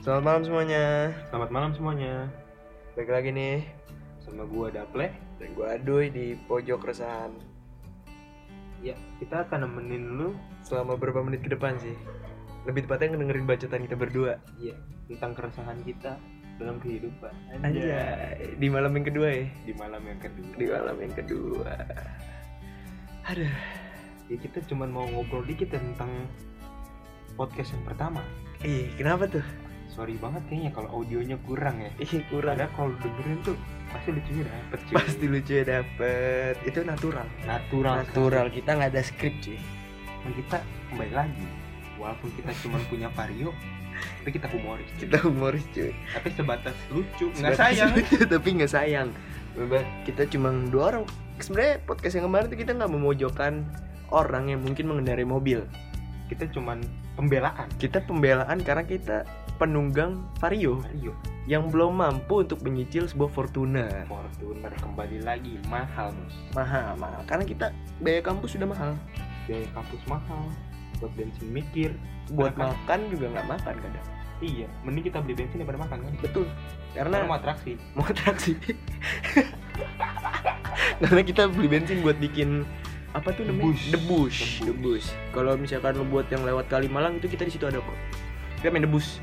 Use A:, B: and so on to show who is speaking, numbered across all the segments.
A: Selamat malam semuanya.
B: Selamat malam semuanya.
A: Balik lagi nih
B: Sama gua Daple.
A: dan gua Aduy di pojok keresahan.
B: Ya, kita akan nemenin lu
A: Selama beberapa menit ke depan sih. Lebih tepatnya ngedengerin bacotan kita berdua.
B: ya tentang keresahan kita dalam kehidupan.
A: Anjay, di malam yang kedua ya.
B: Di malam yang kedua.
A: Di malam yang kedua. Aduh,
B: Ya kita cuma mau ngobrol dikit tentang podcast yang pertama.
A: ih kenapa tuh?
B: Sorry banget kayaknya kalau audionya kurang ya.
A: Ih kurang.
B: Padahal kalau dengerin tuh pasti lucunya dapet cuy.
A: Pasti lucu ya dapet. Itu natural.
B: natural.
A: Natural. Kita nggak ada skrip cuy.
B: Dan kita kembali lagi. Walaupun kita cuma punya vario, tapi kita humoris. cuy.
A: Kita humoris cuy.
B: Tapi sebatas lucu, nggak sayang.
A: lucu, tapi nggak sayang. Kita cuma dua orang. Sebenarnya podcast yang kemarin tuh kita nggak memojokkan orang yang mungkin mengendarai mobil.
B: Kita cuman pembelaan.
A: Kita pembelaan karena kita penunggang vario
B: Vario.
A: yang belum mampu untuk menyicil sebuah Fortuner.
B: Fortuner kembali lagi mahal bos
A: Mahal, mahal. Karena kita biaya kampus sudah mahal.
B: biaya kampus mahal buat bensin mikir
A: Buat
B: Makan.
A: makan juga nggak makan kadang.
B: iya mending kita beli bensin daripada makan kan
A: Betul.
B: karena
A: Karena
B: mau atraksi
A: mau atraksi. Karena kita beli bensin buat bikin apa tuh namanya?
B: Debus.
A: Debus.
B: Debus.
A: Debus. Kalau misalkan lo buat yang lewat Kalimalang itu kita di situ ada kok. Kita main debus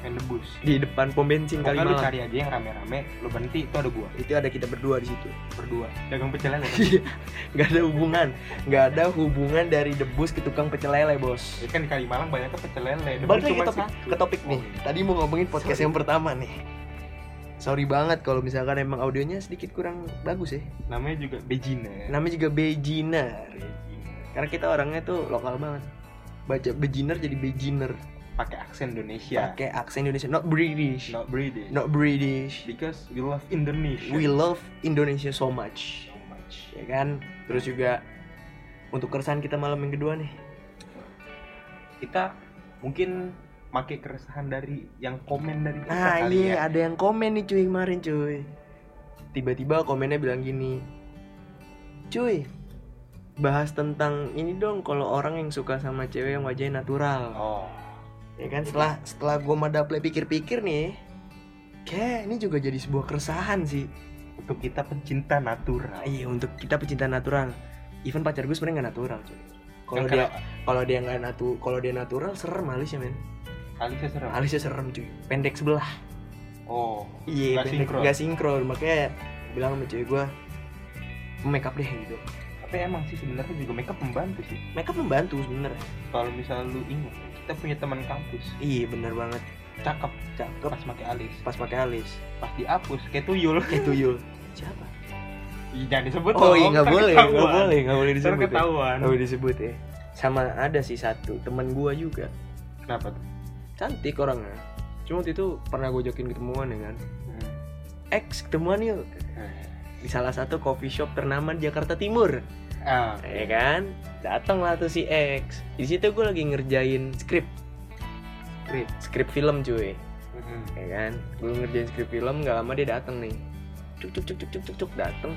B: main debus
A: di depan pom bensin
B: pokoknya lu cari aja yang rame-rame lu berhenti itu ada gua
A: Itu ada kita berdua di situ.
B: berdua dagang pecel lele.
A: Gak ada hubungan, nggak ada hubungan dari debus ke tukang pecel lele bos.
B: ya kan di Kalimalang banyak pecel lele
A: Balik ke topik,
B: satu.
A: ke topik nih.
B: Oh, iya.
A: Tadi mau ngomongin podcast
B: Sorry.
A: yang pertama nih. Sorry banget kalau misalkan emang audionya sedikit kurang bagus ya.
B: namanya juga Bejina
A: Namanya juga beginner.
B: Bejina.
A: Karena kita orangnya tuh lokal banget. Baca beginner jadi beginner.
B: Pakai aksen Indonesia
A: Pakai aksen Indonesia, not British.
B: not British
A: Not British.
B: because we love Indonesia
A: We love Indonesia so much.
B: so much
A: Ya kan? Terus juga untuk keresahan kita malam yang kedua nih.
B: kita mungkin pakai keresahan dari yang komen dari kita
A: Nah
B: kali
A: iya
B: ya.
A: ada yang komen nih cuy kemarin cuy Tiba-tiba komennya bilang gini Cuy Bahas tentang ini dong kalau orang yang suka sama cewek yang wajahnya natural
B: Oh,
A: Ya kan setelah setelah gue madaple pikir-pikir nih Kayak ini juga jadi sebuah keresahan sih
B: untuk kita pencinta natural.
A: Iya untuk kita pecinta natural Even pacar gue sebenarnya nggak natural cuy Kalau dia kalau dia nggak natu kalau dia natural serem alisnya men
B: Alisnya serem.
A: Alisnya serem cuy Pendek sebelah
B: Oh,
A: Iya, pendek,
B: sinkron.
A: nggak sinkron. Makanya bilang sama cewek gue make up deh gitu.
B: tapi emang sih sebenarnya juga makeup membantu sih.
A: Make up membantu sebenarnya.
B: Kalau misalnya lu ingat, kita punya teman kampus,
A: Iya bener banget.
B: cakep,
A: Cakep
B: pas pakai alis,
A: pas pakai alis.
B: pas dihapus kayak tuyul.
A: Eh tuyul. Siapa?
B: Ih, Jangan disebut
A: Oh iya nggak
B: ntar
A: boleh, nggak boleh, nggak boleh
B: Ntar
A: disebut. Ya.
B: ketahuan.
A: Nggak boleh disebut ya. Sama ada sih satu teman gua juga
B: Kenapa tuh?
A: cantik orangnya. Cuma waktu itu pernah gue jokin ketemuan ya kan.
B: Hmm.
A: X ketemuan yuk di salah satu coffee shop ternama di Jakarta Timur.
B: Ah,
A: Ya kan? Datang lah tuh si X. Di situ gue lagi ngerjain skrip,
B: Skrip.
A: skrip film cuy.
B: Mhm.
A: ya kan gue ngerjain skrip film nggak lama dia datang nih cuk cuk cuk cuk cuk cuk cuk datang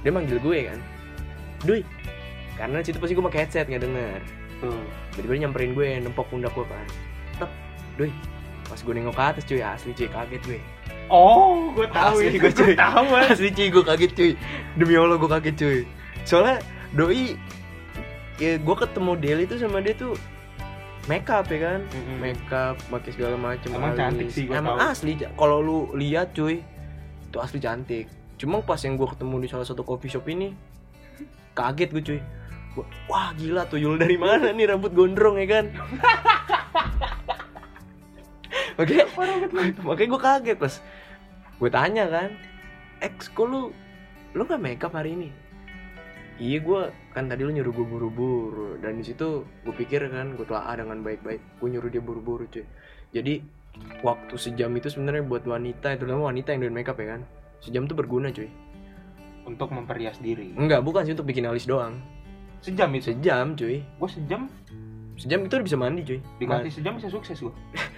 A: dia manggil gue kan Dui karena situ pasti gue pakai headset nggak denger
B: Tuh.
A: tiba-tiba dia nyamperin gue nempok pundak gue kan tep Dui pas gue nengok ke atas cuy asli cuy kaget gue
B: Oh, gue tahu
A: Asli
B: itu.
A: gue, cuy.
B: Tahu. ah.
A: asli cuy gue kaget cuy demi allah gue kaget cuy soalnya doi ya gue ketemu Deli tuh sama dia tuh make up ya kan?
B: Mhm.
A: make up pakai segala macam
B: Emang cantik sih, gua
A: emang
B: tahu.
A: asli kalau lu lihat cuy itu asli cantik. Cuma pas yang gue ketemu di salah satu coffee shop ini kaget gue cuy. Gua, wah gila tuyul dari mana nih rambut gondrong ya kan? Oke. Makanya gue kaget pas gue tanya kan ex kok lu lu nggak make up hari ini iya gue kan tadi lu nyuruh gue buru-buru. Dan di situ gue pikir kan gue telah dengan baik-baik gue nyuruh dia buru-buru cuy. Jadi waktu sejam itu sebenarnya buat wanita terutama wanita yang doing make up ya kan sejam tuh berguna cuy.
B: Untuk memperhias diri.
A: enggak bukan sih untuk bikin alis doang.
B: Sejam itu.
A: sejam cuy.
B: Gue sejam?
A: Sejam itu udah bisa mandi cuy.
B: Dikasih sejam bisa sukses gue.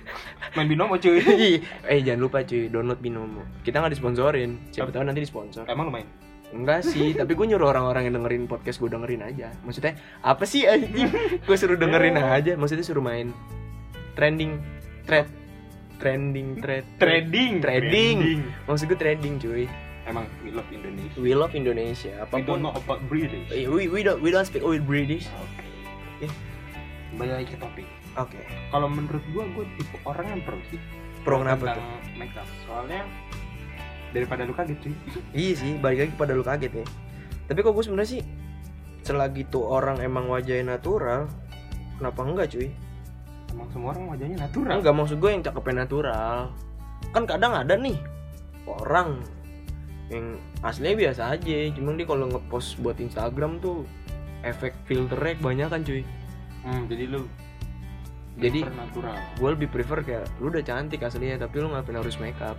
B: Main binomo cuy.
A: Eh jangan lupa cuy. Download binomo. Kita nggak disponsorin siapa tahu nanti disponsor.
B: Emang lu main?
A: Enggak sih tapi gue nyuruh orang-orang yang dengerin podcast gue dengerin aja. Maksudnya apa sih anjing? Gue suruh dengerin aja maksudnya suruh main. Trending thread. Trending trend
B: trading.
A: Trading. maksud gue trading cuy.
B: Emang we love Indonesia.
A: We love Indonesia
B: we don't
A: apa pun
B: know about British.
A: Eh, we we don't we don't speak with British.
B: Oke.
A: Eh.
B: kembali lagi ke topik.
A: Oke.
B: Kalau menurut gua gua tipe orang yang pro sih.
A: Pro kenapa tuh?
B: makeup. Soalnya daripada lu kaget cuy.
A: Iya sih balik lagi pada lu kaget ya. Tapi kok gue sebenarnya sih selagi tuh orang emang wajahnya natural kenapa enggak cuy?
B: Emang semua orang wajahnya natural?
A: Enggak maksud gue yang cakepnya natural. Kan kadang ada nih orang yang aslinya biasa aja. Cuman dia kalau ngepost buat Instagram tuh efek filternya kebanyakan cuy.
B: Hmm, jadi lu
A: Jadi-
B: natural.
A: gue lebih prefer kayak lu udah cantik aslinya tapi lu ngapain harus makeup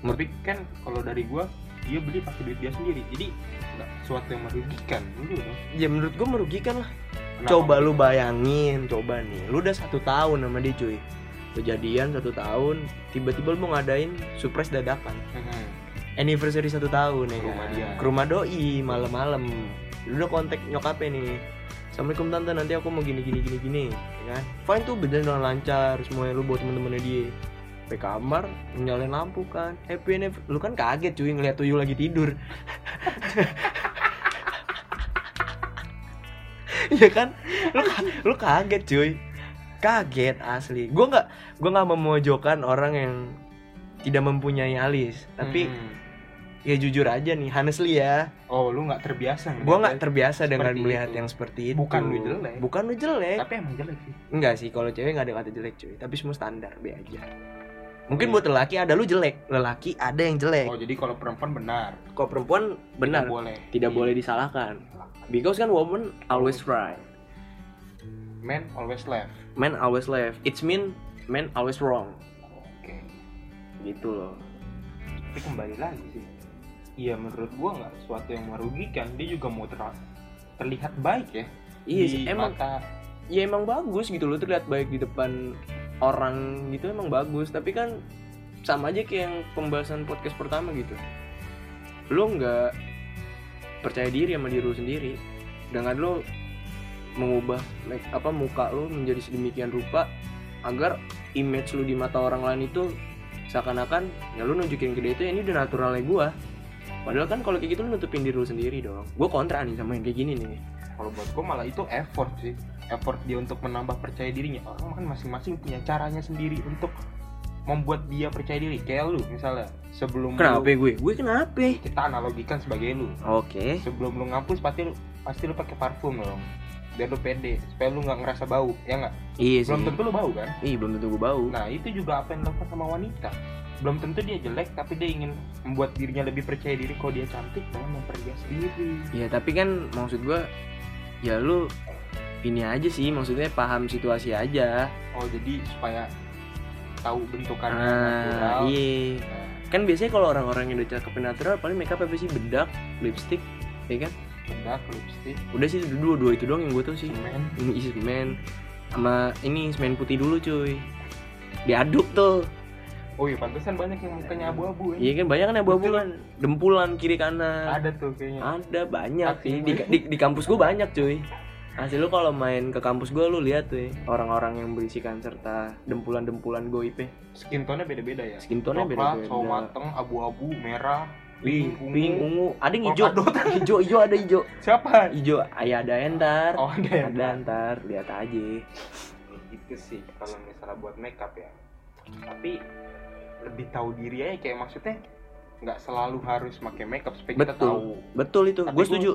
B: tapi kan kalau dari gua dia beli pakai duit dia sendiri. Jadi nggak sesuatu yang merugikan. Dulu dong.
A: Ya menurut gue merugikan lah.
B: Kenapa?
A: coba lu bayangin coba nih. Lu udah satu tahun sama dia cuy. Kejadian satu tahun tiba-tiba lu mau ngadain surprise dadakan.
B: Mhm.
A: anniversary satu tahun ya
B: Ke rumah
A: kan?
B: dia.
A: ke rumah doi malam-malam. Lu udah kontak nyokapnya nih. Assalamualaikum tante. Nanti aku mau gini gini gini gini. Ya kan? Fine tuh berjalan lancar semuanya lu buat temen-temennya dia sampai kamar nyalain lampu kan. Happy anniversary lu kan kaget cuy ngeliat tuyul lagi tidur. Iya kan? Lu lu kaget cuy. Kaget asli. Gua nggak gua nggak memojokkan orang yang tidak mempunyai alis. Tapi
B: Hmm.
A: ya jujur aja nih honestly ya.
B: Oh lu nggak terbiasa ngeliatnya.
A: nggak terbiasa dengan melihat
B: itu.
A: yang seperti itu.
B: Bukan lu jelek.
A: bukan lu jelek.
B: Tapi emang jelek sih.
A: Enggak sih kalau cewek nggak ada kata jelek cuy. Tapi semua standar be aja mungkin
B: iya.
A: buat lelaki ada lu jelek. Lelaki ada yang jelek.
B: Oh jadi kalau perempuan benar.
A: Kalau perempuan benar.
B: Tidak boleh.
A: Tidak boleh disalahkan. Because kan woman always right.
B: Men always left.
A: Man always left. It's mean man always wrong.
B: Oke.
A: Gitu loh.
B: Tapi kembali lagi sih. Iya menurut gua nggak sesuatu yang merugikan. Dia juga mau ter- terlihat baik ya.
A: Iya sih emang
B: mata.
A: ya emang bagus gitu loh terlihat baik di depan orang gitu emang bagus. Tapi kan sama aja kayak yang pembahasan podcast pertama gitu. Lo nggak percaya diri sama diri lo sendiri. Dengan lo mengubah make apa muka lo menjadi sedemikian rupa agar image lo di mata orang lain itu seakan-akan ya lo nunjukin ke dia itu ini udah naturalnya gua. Padahal kan kalau kayak gitu lo nutupin diri lo sendiri dong. Gue kontra nih sama yang kayak gini nih.
B: Kalau buat gua malah itu effort sih effort dia untuk menambah percaya dirinya. Orang kan masing-masing punya caranya sendiri untuk membuat dia percaya diri. Kayak lu misalnya sebelum
A: kenapa
B: lu,
A: gue? Gue kenapa?
B: Kita analogikan sebagai lu.
A: Oke.
B: Sebelum lu ngampus pasti lu pasti lu pakai parfum dong biar lu pede supaya lu nggak ngerasa bau ya nggak?
A: Iya sih.
B: belum tentu lu bau kan?
A: Ih, belum tentu gue bau.
B: nah itu juga apa yang dilakukan sama wanita. Belum tentu dia jelek tapi dia ingin membuat dirinya lebih percaya diri kalau dia cantik dengan memperhias diri.
A: Iya, tapi kan maksud gue ya lu ini aja sih, maksudnya paham situasi aja.
B: oh jadi supaya tahu bentukannya
A: Ah,
B: natural
A: iya.
B: Nah,
A: Kan biasanya kalau orang-orang yang udah cakep natural paling makeup apa sih bedak, lipstick, ya kan?
B: bedak lipstick
A: Udah sih dua dua itu doang yang gue tau sih.
B: semen
A: Ini semen sama ini semen putih dulu cuy. Diaduk tuh.
B: oh iya pantesan banyak yang mukanya abu-abu ya
A: Iya kan banyak kan abu-abu
B: Betul.
A: kan dempulan kiri kanan.
B: ada tuh kayaknya
A: Ada banyak sih di, di, di kampus gue banyak cuy. Asli lu kalau main ke kampus gue lu lihat tuh ya, orang-orang yang berisikan serta dempulan-dempulan goib ya.
B: skin tone-nya beda-beda ya
A: Skin tone-nya beda-beda.
B: sawo mateng, abu-abu, merah,
A: Wih,
B: pink, ungu.
A: ada yang hijau, hijau, hijau ada hijau,
B: Siapa?
A: hijau, ayah ada entar,
B: Oh ada
A: ada entar, lihat aja.
B: Gitu sih kalau misalnya buat makeup ya. Tapi lebih tahu diri aja kayak maksudnya nggak selalu harus pakai makeup supaya kita
A: Betul.
B: tahu.
A: Betul itu, gue
B: gua-
A: setuju,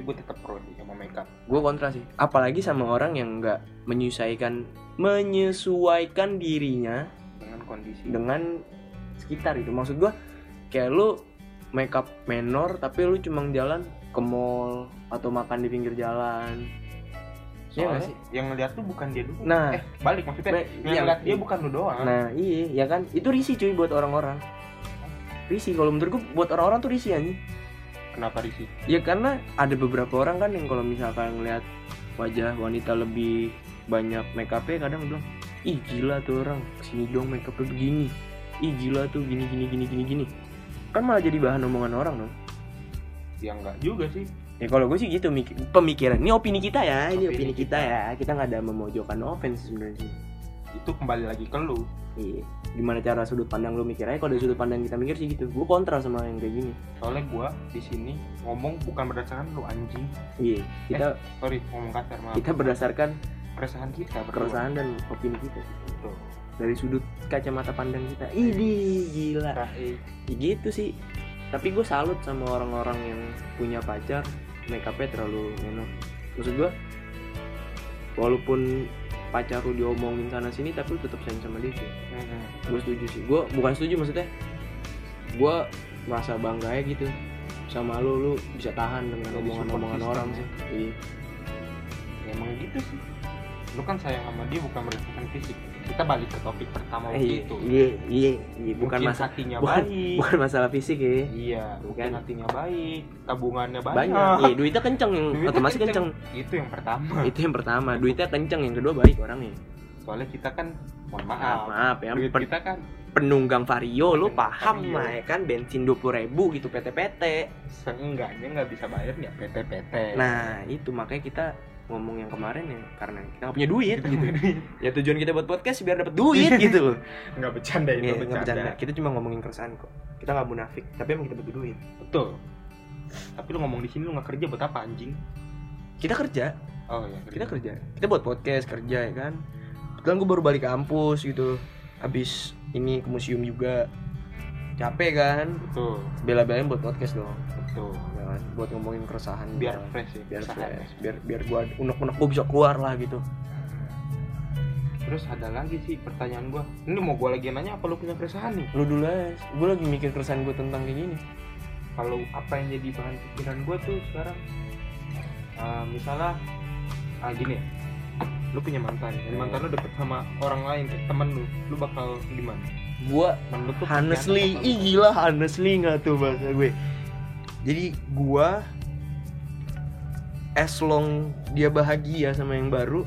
B: Tapi gue tetap pro sih sama makeup.
A: gue kontra sih. Apalagi sama orang yang nggak menyesuaikan, menyesuaikan dirinya
B: dengan kondisi.
A: dengan sekitar itu. Maksud gue, kayak lu makeup menor tapi lu cuma jalan ke mall atau makan di pinggir jalan. Iya
B: Soalnya
A: sih?
B: yang ngeliat tuh bukan dia dulu.
A: Nah.
B: eh balik maksudnya
A: Nah,
B: yang
A: iya.
B: ngeliat dia bukan lu doang.
A: Nah iya ya kan itu risih cuy buat orang-orang Risih kalau menurut gue buat orang-orang tuh risih anjing
B: Kenapa risih?
A: Ya karena ada beberapa orang kan yang kalau misalkan ngeliat wajah wanita lebih banyak make upnya kadang bilang Ih gila tuh orang ke sini dong make upnya begini. Ih gila tuh gini gini gini gini gini. Kan malah jadi bahan omongan orang dong
B: Ya enggak juga sih.
A: Ya kalau gue sih gitu mik- pemikiran. Ini opini kita ya Ini
B: Opini
A: opini kita ya. Kita nggak ada memojokkan offense sebenarnya.
B: Itu kembali lagi ke lu.
A: Iya gimana cara sudut pandang lu mikir. Aja kalau dari sudut pandang kita mikir sih gitu. Gue kontra sama yang kayak gini.
B: Soalnya gua di sini ngomong bukan berdasarkan lu anjing.
A: Iya kita
B: sorry ngomong kasar maaf.
A: kita berdasarkan
B: keresahan kita berdua.
A: keresahan dan opini kita
B: Betul.
A: dari sudut kacamata pandang kita. Ini gila.
B: Raih.
A: ya gitu sih. Tapi gue salut sama orang-orang yang punya pacar. Make upnya terlalu menor maksud gue walaupun pacar lu diomongin sana sini tapi lu tetap sayang sama dia sih
B: Mhm.
A: gue setuju sih. Gue bukan setuju maksudnya gue merasa bangga ya gitu. Sama lu lu bisa tahan dengan omongan-omongan orang sih. Iya.
B: Ya, emang gitu sih lu kan sayang sama dia bukan berdasarkan fisik. Kita balik ke topik pertama waktu
A: iya
B: itu.
A: iya iya iya. bukan masalah
B: hatinya
A: bukan-
B: baik.
A: bukan masalah fisik ya
B: iya bukan
A: Bukan.
B: hatinya baik tabungannya banyak,
A: banyak. Iya duitnya kenceng yang
B: Duitnya
A: otomatis kenceng.
B: itu yang pertama.
A: Itu yang pertama. Duitnya kenceng yang kedua baik orangnya.
B: Soalnya kita kan mohon
A: maaf.
B: Maaf
A: maaf ya
B: duit kita kan
A: penunggang vario lu
B: Penunggang
A: paham lah ya kan bensin dua puluh ribu gitu PT PT
B: seenggaknya nggak bisa bayar ya PT PT
A: nah itu makanya kita ngomong yang kemarin ya karena kita nggak punya duit gitu. ya tujuan kita buat podcast biar dapat duit gitu loh.
B: Nggak bercanda
A: Iya, nggak
B: bercanda.
A: bercanda. Kita cuma ngomongin keresahan kok. Kita nggak munafik tapi emang kita butuh duit.
B: Betul. Tapi lu ngomong di sini lu nggak kerja buat apa anjing?
A: Kita kerja.
B: Oh ya
A: kita kerja. Kita buat podcast kerja ya kan? Kebetulan gue baru balik kampus gitu. Habis ini ke museum juga. Capek kan?
B: Betul.
A: Bela-belain buat podcast dong
B: betul
A: ya kan? Buat ngomongin keresahan
B: biar
A: gua.
B: fresh ya
A: biar
B: keresahan.
A: fresh biar biar gua unek-unek gua bisa keluar lah gitu.
B: Terus ada lagi sih pertanyaan gua. Ini mau gua lagi nanya apa lu punya keresahan nih?
A: Lu dulu aja. Gua lagi mikir keresahan gua tentang kayak gini.
B: Kalau apa yang jadi bahan pikiran gua tuh sekarang eh, misalnya ah gini. Ya, lu punya mantan. Dan mantan lu deket sama orang lain kayak temen lu. Lu bakal gimana?
A: Gua honestly ih gila honestly nggak tuh bahasa gue jadi gua as long dia bahagia sama yang baru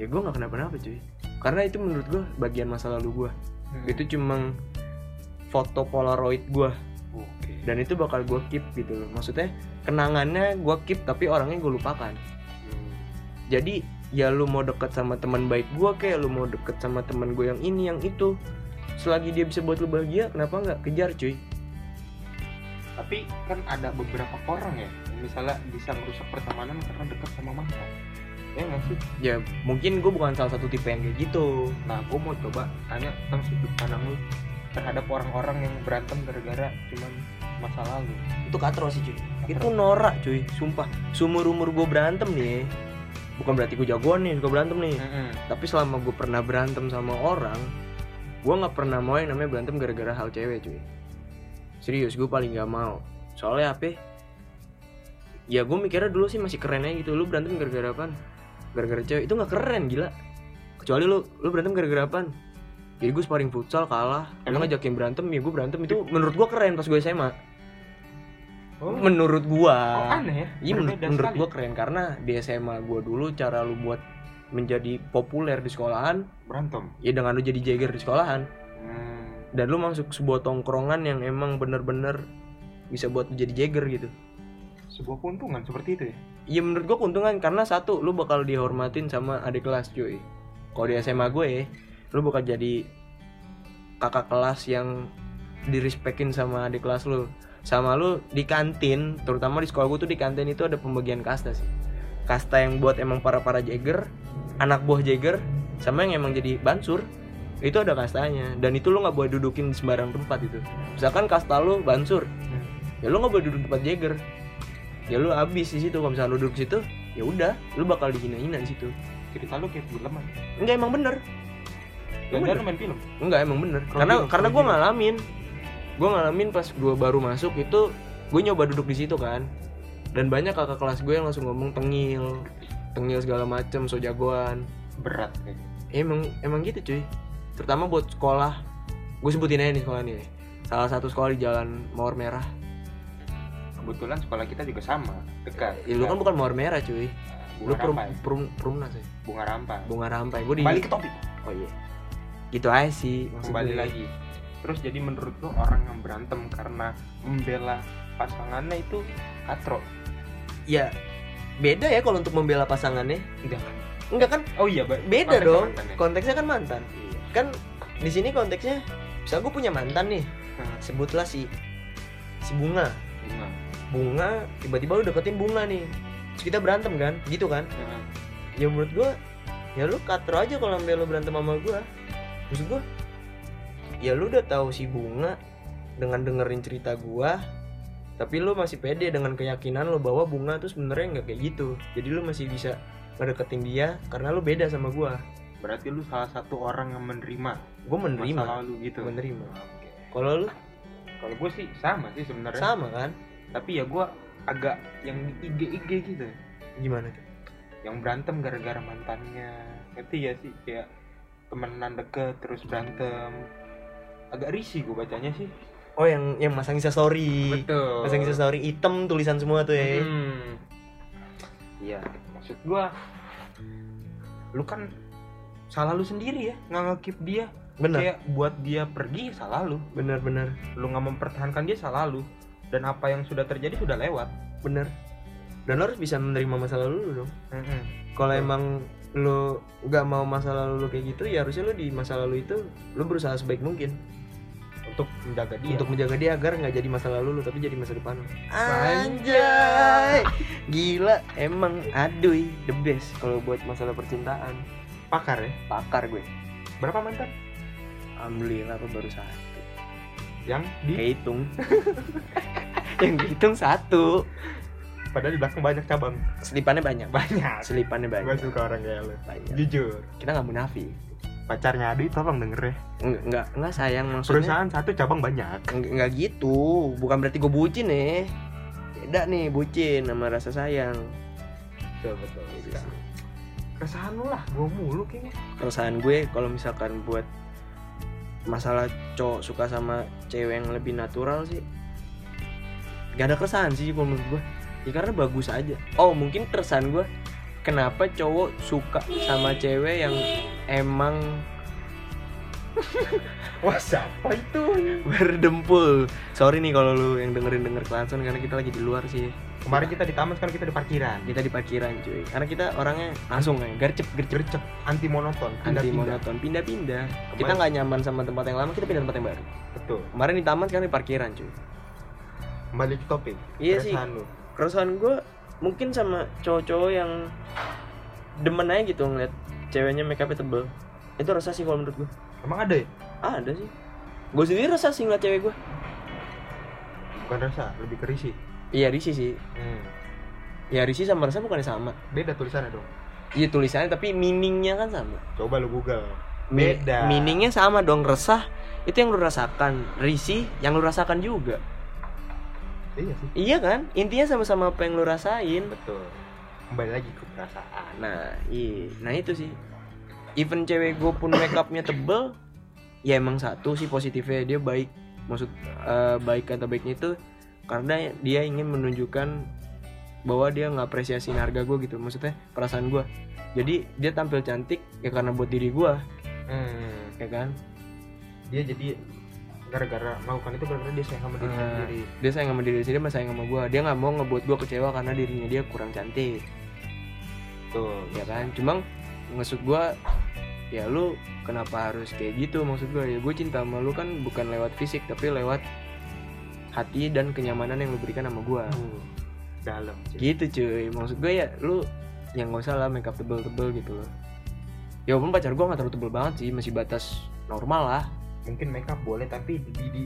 A: ya gua nggak kenapa-napa cuy. Karena itu menurut gua bagian masa lalu gua.
B: Hmm.
A: itu cuma foto polaroid gua.
B: Oke.
A: Dan itu bakal gua keep gitu loh. Maksudnya kenangannya gua keep tapi orangnya gue lupakan.
B: Hmm.
A: jadi ya lu mau deket sama teman baik gua kayak lu mau deket sama teman gue yang ini yang itu selagi dia bisa buat lu bahagia kenapa nggak? Kejar cuy
B: tapi kan ada beberapa orang ya yang misalnya bisa merusak pertemanan karena dekat sama mantan ya nggak sih?
A: Ya mungkin gue bukan salah satu tipe yang kayak gitu.
B: Nah gue mau coba tanya tentang sudut pandang lu terhadap orang-orang yang berantem gara-gara cuman masa lalu.
A: Itu katro sih cuy. Itu norak cuy. Sumpah. Sumur umur gue berantem nih bukan berarti gue jagoan nih suka berantem nih. Tapi selama gue pernah berantem sama orang gue nggak pernah mau yang namanya berantem gara-gara hal cewek cuy serius gue paling nggak mau. Soalnya apa? Ya gue mikirnya dulu sih masih keren aja gitu. Lu berantem gara-gara apa gara-gara cewek. Itu nggak keren gila. Kecuali lu lu berantem gara-gara apa jadi gue sparring futsal kalah. Lu
B: Emang?
A: ngajakin berantem ya gue berantem. Itu menurut gue keren pas gue SMA
B: oh,
A: menurut gua.
B: Oh aneh ya.
A: Iya menurut, menurut gua keren. Karena di SMA gua dulu cara lu buat menjadi populer di sekolahan
B: berantem?
A: ya dengan lu jadi jagger di sekolahan. Dan lu masuk sebuah tongkrongan yang emang bener-bener bisa buat lu jadi jagger gitu.
B: Sebuah keuntungan seperti itu ya?
A: Iya menurut gua keuntungan. Karena satu lu bakal dihormatin sama adik kelas cuy. Kalau di SMA gue ya lu bakal jadi kakak kelas yang direspekin sama adik kelas lu. Sama lu di kantin terutama di sekolah gue tuh di kantin itu ada pembagian kasta sih. Kasta yang buat emang para para jagger anak buah jagger sama yang emang jadi bansur itu ada kastanya. Dan itu lu nggak boleh dudukin di sembarang tempat itu. Misalkan kasta lu bansur. Ya lu nggak boleh duduk di tempat jagger. Ya lu abis di situ. Kalau misalnya lu duduk di situ ya udah lu bakal dihina-hina di situ.
B: Cerita lu kayak film kan
A: enggak emang bener.
B: Lu main film?
A: Enggak emang bener. Karena
B: gitu,
A: karena gue
B: gitu.
A: ngalamin. Gue ngalamin pas gue baru masuk itu gue nyoba duduk di situ kan. Dan banyak kakak kelas gue yang langsung ngomong tengil tengil segala macem so jagoan.
B: Berat kayak
A: emang emang gitu cuy terutama buat sekolah. Gue sebutin aja nih sekolah nih salah satu sekolah di jalan Mawar Merah.
B: Kebetulan sekolah kita juga sama dekat.
A: Ya, lu kan bukan Mawar Merah cuy. Lu
B: bunga
A: perum,
B: rampai.
A: perum, perumnas ya
B: bunga rampai.
A: Bunga rampai. Gue di
B: balik ke topik.
A: Oh iya. Gitu aja sih
B: kembali
A: gue.
B: lagi. Terus jadi menurut lo orang yang berantem karena membela pasangannya itu katro?
A: Ya beda ya kalau untuk membela pasangannya.
B: Enggak.
A: Enggak kan?
B: Oh iya
A: beda
B: konteksnya
A: dong.
B: mantan ya?
A: konteksnya kan mantan.
B: Iya.
A: Kan di sini konteksnya bisa gue punya mantan nih
B: Nah,
A: sebutlah si si bunga.
B: Bunga.
A: bunga tiba-tiba lu deketin bunga nih terus kita berantem kan gitu kan?
B: Nah,
A: ya menurut gue ya lu katro aja kalau sampai lu berantem sama gue maksud gue ya lu udah tahu si bunga dengan dengerin cerita gue tapi lu masih pede dengan keyakinan lu bahwa bunga tuh sebenarnya nggak kayak gitu. Jadi lu masih bisa ngedeketin dia karena lu beda sama gue
B: berarti lu salah satu orang yang menerima
A: gue menerima.
B: masa lalu gitu.
A: Menerima.
B: Oke.
A: kalau lu?
B: Kalau gue sih sama sih sebenarnya.
A: Sama kan?
B: Tapi ya gue agak yang di IG IG gitu.
A: Gimana tuh?
B: Yang berantem gara-gara mantannya. Ngerti ya sih? Kayak temenan deket terus berantem. Agak risih gue bacanya sih.
A: Oh yang yang masang Insta story.
B: Betul.
A: Masang Insta story hitam tulisan semua tuh ya
B: Hmm. iya maksud gue lu kan salah lu sendiri ya nggak ngekip dia.
A: Bener
B: kayak buat dia pergi salah lu.
A: Bener bener
B: lu nggak mempertahankan dia salah lu. Dan apa yang sudah terjadi sudah lewat.
A: Bener dan lo harus bisa menerima masa lalu lu dong. Kalau
B: Betul.
A: emang lo nggak mau masa lalu lu kayak gitu ya harusnya lo di masa lalu itu lo berusaha sebaik mungkin.
B: Untuk menjaga dia.
A: Untuk menjaga dia agar nggak jadi masa lalu lu tapi jadi masa depan lu.
B: Anjay.
A: gila emang aduy the best kalau buat masalah percintaan
B: pakar ya?
A: Pakar gue.
B: Berapa mantan
A: alhamdulillah aku baru satu.
B: Yang di?
A: Kehitung. Yang dihitung satu.
B: Padahal di belakang banyak cabang.
A: Selipannya banyak.
B: Banyak.
A: Selipannya
B: gue
A: banyak
B: suka orang kayak lu.
A: Banyak.
B: Jujur.
A: Kita nggak munafik.
B: Pacarnya Adi tolong denger ya.
A: Nggak, nggak, nggak sayang maksudnya
B: perusahaan satu cabang banyak.
A: Nggak, nggak gitu. Bukan berarti gue bucin nih beda nih bucin sama rasa sayang.
B: Betul betul.
A: Gitu sih.
B: Keresahan lu lah gue mulu kayaknya.
A: Keresahan gue kalau misalkan buat masalah cowok suka sama cewek yang lebih natural sih gak ada keresahan sih kalau menurut gue ya karena bagus aja. Oh mungkin keresahan gue kenapa cowok suka sama cewek yang emang
B: wah siapa itu?
A: Berdempul. Sorry nih kalau lu yang dengerin denger kelanson karena kita lagi di luar sih
B: kemarin kita di taman sekarang kita di parkiran.
A: Kita di parkiran cuy. Karena kita orangnya langsung ya gercep gercep.
B: Gercep. Anti monoton
A: anti monoton pindah-pindah kita nggak nyaman sama tempat yang lama kita pindah tempat yang baru.
B: Betul.
A: Kemarin di taman sekarang di parkiran cuy.
B: Kembali ke topik
A: Iya sih.
B: keresahan lu.
A: Keresahan gue mungkin sama cowok-cowok yang demen aja gitu ngeliat ceweknya make upnya tebel. Itu resah sih kalau menurut gue
B: emang ada ya?
A: Ah, ada sih. Gue sendiri resah sih ngeliat cewek gue
B: bukan rasa lebih ke risih
A: iya risih sih.
B: Hmm.
A: ya risih sama resah bukannya sama?
B: Beda tulisannya dong.
A: Iya tulisannya tapi meaningnya kan sama.
B: Coba lu google.
A: Mi-
B: Beda.
A: meaningnya sama dong. Resah itu yang lu rasakan. Risih yang lu rasakan juga.
B: Iya sih.
A: Iya kan? Intinya sama-sama apa yang lu rasain.
B: Betul. Kembali lagi ke perasaan.
A: Nah, iya. Nah itu sih. Even cewek gue pun make upnya tebel, ya emang satu sih positifnya. Dia baik. Maksud eh, baik kata baiknya itu karena dia ingin menunjukkan bahwa dia nggak apresiasiin harga gue gitu. Maksudnya perasaan gue. Jadi dia tampil cantik ya karena buat diri gue,
B: hmm.
A: ya kan?
B: dia jadi gara-gara melakukan itu gara-gara dia sayang sama diri
A: Ah.
B: sendiri
A: Dia sayang sama diri sendiri, dia sayang sama gue. Dia nggak mau ngebuat gue kecewa karena dirinya dia kurang cantik.
B: tuh
A: ya kan cuma maksud gua ya lu kenapa harus kayak gitu maksud gua ya gue cinta sama lu kan bukan lewat fisik tapi lewat hati dan kenyamanan yang lu berikan sama gua
B: Uh, dalam cuy.
A: gitu cuy maksud gue ya lu yang gak usah lah make up tebel-tebel gitu loh ya walaupun pacar gua nggak terlalu tebel banget sih masih batas normal lah
B: mungkin makeup boleh tapi di, di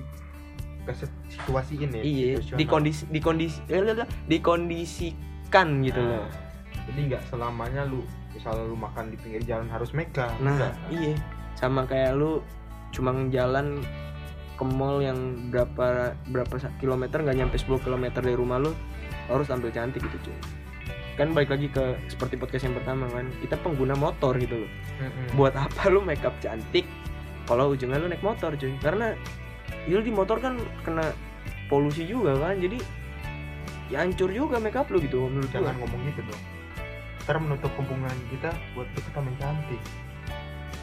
B: ke ya
A: iya
B: situasional.
A: di kondisi di kondisi eh, dikondisikan gitu loh
B: Nah, jadi nggak selamanya lu misalnya lu makan di pinggir jalan harus makeup
A: Nah,
B: Nggak.
A: iya. Sama kayak lu cuma jalan ke mall yang berapa berapa kilometer nggak nyampe 10 kilometer dari rumah lu harus tampil cantik gitu cuy. Kan balik lagi ke seperti podcast yang pertama kan, kita pengguna motor gitu loh.
B: Mm-mm.
A: Buat apa lu make up cantik kalau ujungnya lu naik motor cuy? Karena lu di motor kan kena polusi juga kan. Jadi ya hancur juga make up lu gitu menurut gua.
B: jangan ngomong gitu dong ntar menutup hubungan kita buat kita tampil cantik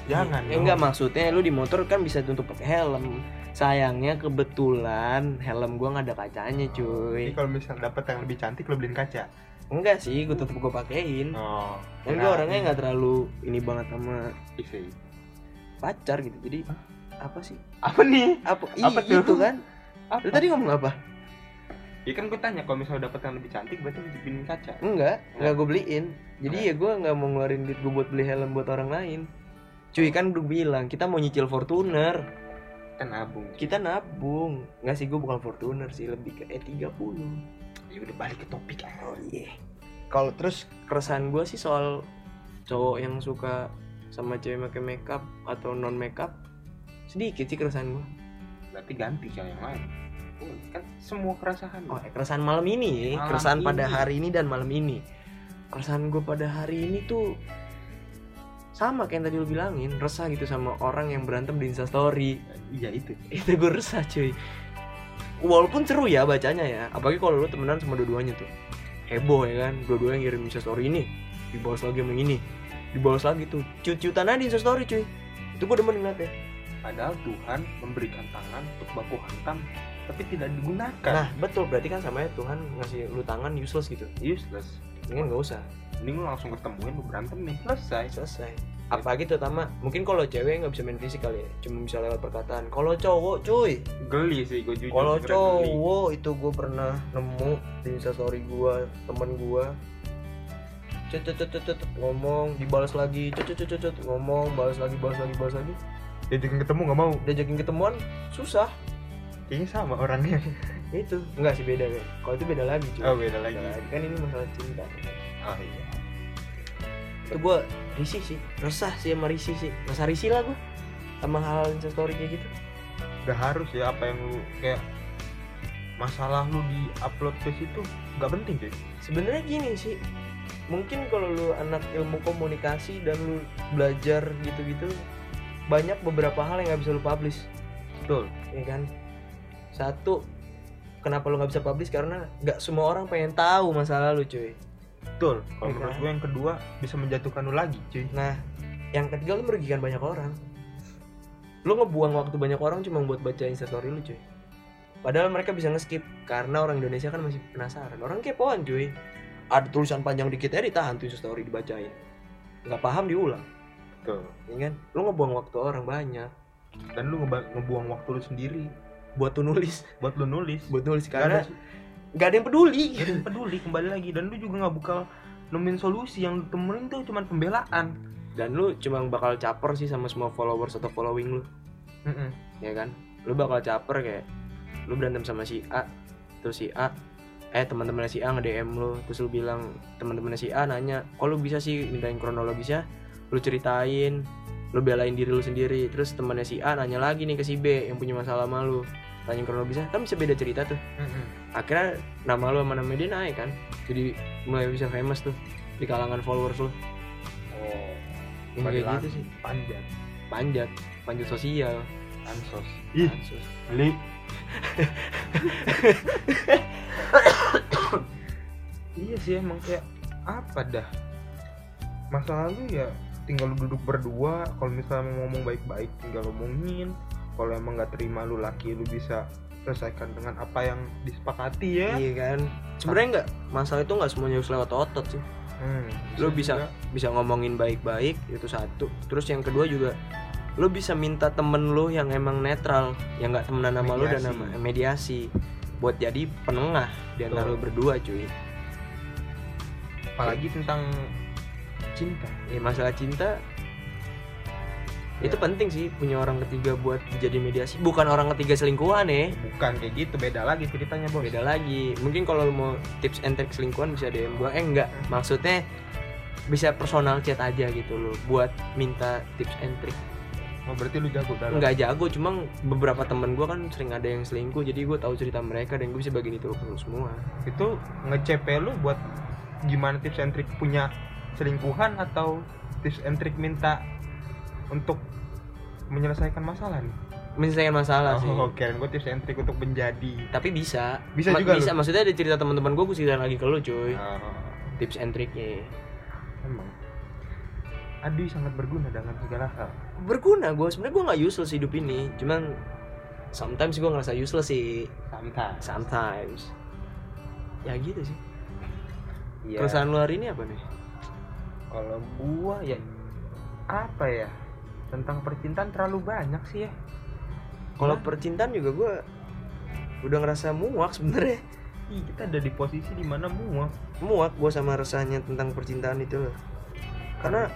B: jangan
A: Ya
B: dong.
A: enggak maksudnya lu di motor kan bisa tutup pakai helm. Sayangnya kebetulan helm gua nggak ada kacanya,
B: Jadi
A: cuy.
B: kalau misalnya dapat yang lebih cantik lo beliin kaca?
A: Enggak sih gue tetep gue pakein.
B: Oh
A: dan gue orangnya nggak terlalu ini banget sama pacar gitu jadi apa sih?
B: Apa nih?
A: Apa,
B: Apa
A: itu
B: tuh?
A: kan?
B: Apa?
A: Lu tadi ngomong apa?
B: Ya kan gue tanya kalau misalnya dapet yang lebih cantik berarti lu dipilih kaca.
A: Enggak enggak. gue beliin. Jadi
B: Enggak.
A: ya gue nggak mau ngeluarin duit gue buat beli helm buat orang lain. Cuy kan udah bilang kita mau nyicil Fortuner
B: kan nabung.
A: Kita nabung. Nggak sih gue bukan Fortuner sih lebih ke E30
B: ya udah balik ke topik
A: oh iya. Kalau terus keresahan gue sih soal cowok yang suka sama cewek pakai makeup atau non makeup sedikit sih keresahan gue
B: berarti ganti ke yang lain. Oh, kan semua keresahan.
A: Oh eh, keresahan malam ini.
B: Malam
A: keresahan pada
B: ini.
A: hari ini dan malam ini. Keresahan gue pada hari ini tuh sama kayak yang tadi lu bilangin resah gitu sama orang yang berantem di instastory
B: iya itu.
A: Itu gue resah cuy. Walaupun seru ya bacanya ya apalagi kalau lu temenan sama dua-duanya tuh. Heboh ya kan dua-duanya ngirim instastory ini dibalas lagi sama ini dibalas lagi tuh. Cut-cutan aja di instastory cuy. Itu gue demen ngeliatnya.
B: Padahal Tuhan memberikan tangan untuk baku hantam tapi tidak digunakan.
A: Nah betul. Berarti kan sama ya Tuhan ngasih lu tangan useless gitu.
B: Useless.
A: Ini nggak usah
B: mending lu langsung ketemuin lu berantem nih. Selesai.
A: Selesai. Apalagi terutama mungkin kalau cewek nggak bisa main fisik kali ya. Cuma bisa lewat perkataan kalau cowok cuy.
B: Geli sih gue jujur
A: kalau
B: kira geli.
A: cowok itu gue pernah nemu di instastory gue temen gue cet cet cet cet, cet, ngomong dibalas lagi. Cet cet cet, cet, cet, ngomong balas lagi balas lagi balas lagi.
B: Diajakin ketemu nggak mau?
A: Diajakin ketemuan susah.
B: Kayaknya sama orangnya.
A: Itu. Enggak sih beda. Kan kalau itu beda lagi cuy.
B: Oh beda lagi.
A: Kan ini masalah cinta.
B: Oh iya
A: itu gue risih sih resah sih sama risih sih. Masa risih lah gue sama hal instastory kayak gitu.
B: Gak harus ya apa yang lu kayak masalah lu di upload ke situ nggak penting cuy.
A: Sebenarnya gini sih mungkin kalau lu anak ilmu komunikasi dan lu belajar gitu-gitu banyak beberapa hal yang nggak bisa lu publish.
B: Betul.
A: Ya kan? Satu kenapa lu nggak bisa publish? Karena nggak semua orang pengen tahu masalah lu cuy
B: betul. Kalau
A: Iya.
B: menurut gue yang kedua bisa menjatuhkan lu lagi cuy.
A: Nah yang ketiga lu merugikan banyak orang. Lu ngebuang waktu banyak orang cuma buat baca instastory lu cuy. Padahal mereka bisa nge-skip karena orang Indonesia kan masih penasaran. Orang kepoan cuy. Ada tulisan panjang dikit ya ditahan tuh instastory dibacain. Nggak paham diulang.
B: Betul.
A: Ya kan? Lu ngebuang waktu orang banyak.
B: Dan lu ngebuang waktu lu sendiri.
A: Buat tuh nulis.
B: Buat lu nulis.
A: Buat nulis
B: ada,
A: karena nggak ada yang peduli.
B: Gak ada yang peduli kembali lagi. Dan lu juga nggak bakal nemuin solusi. Yang lu temuin tuh cuma pembelaan.
A: Dan lu cuma bakal caper sih sama semua followers atau following lu.
B: Mm-mm.
A: ya kan? Lu bakal caper kayak lu berantem sama si A terus si A eh teman-temannya si A nge DM lu. Terus lu bilang teman-temannya si A nanya kok lu bisa sih mintain kronologisnya lu ceritain lu belain diri lu sendiri. Terus temannya si A nanya lagi nih ke si B yang punya masalah sama lu tanya kronologisnya kan bisa beda cerita tuh.
B: Mm-mm.
A: akhirnya nama lu sama nama dia naik kan. Jadi mulai bisa famous tuh di kalangan followers lu.
B: Oh
A: yang
B: balik
A: kayak gitu sih.
B: panjang.
A: Panjat. Panjat sosial.
B: Ansos ih beli. Iya sih emang kayak apa dah? Masalah lu ya tinggal lu duduk berdua kalau misalnya mau ngomong baik-baik tinggal ngomongin kalau emang nggak terima lu laki lu bisa selesaikan dengan apa yang disepakati ya.
A: Iya kan? Sebenarnya nggak masalah itu nggak semuanya harus lewat otot sih.
B: Hmm,
A: Lu bisa-
B: juga.
A: bisa ngomongin baik-baik itu satu. Terus yang kedua juga lu bisa minta temen lu yang emang netral yang nggak temenan sama lu dan sama mediasi. Buat jadi penengah di antara lu berdua cuy.
B: Apalagi tentang cinta.
A: Ya masalah cinta itu
B: Ya.
A: penting sih punya orang ketiga buat jadi mediasi bukan orang ketiga selingkuhan ya.
B: Bukan kayak gitu beda lagi ceritanya bos.
A: Beda lagi. Mungkin kalau mau tips and trick selingkuhan bisa DM gua. Eh enggak. Maksudnya bisa personal chat aja gitu loh buat minta tips and trick.
B: Oh, berarti lu jago dalam
A: nggak jago cuma beberapa temen gua kan sering ada yang selingkuh jadi gua tahu cerita mereka dan gue bisa bagiin itu ke lu semua.
B: Itu nge-CP lu buat gimana tips and trick punya selingkuhan atau tips and trick minta untuk menyelesaikan masalah nih?
A: menyelesaikan masalah sih
B: Oh, keren gue tips and trick untuk menjadi.
A: tapi bisa
B: Bisa
A: Ma-
B: juga
A: bisa
B: lu?
A: maksudnya ada cerita teman-teman gue gue ceritain lagi ke lu cuy
B: Oh,
A: tips and triknya
B: emang. Adi sangat berguna dalam segala hal.
A: berguna gue sebenarnya gue nggak useless hidup ini cuman sometimes gue ngerasa useless sih
B: Santai.
A: sometimes ya gitu sih
B: Iya.
A: keresahan lu hari ini apa nih
B: kalau gua ya apa ya tentang percintaan terlalu banyak sih ya.
A: Kalau
B: Hah?
A: percintaan juga gue udah ngerasa muak sebenarnya.
B: Ih, kita ada di posisi di mana muak.
A: Muak gue sama rasanya tentang percintaan itu. Loh karena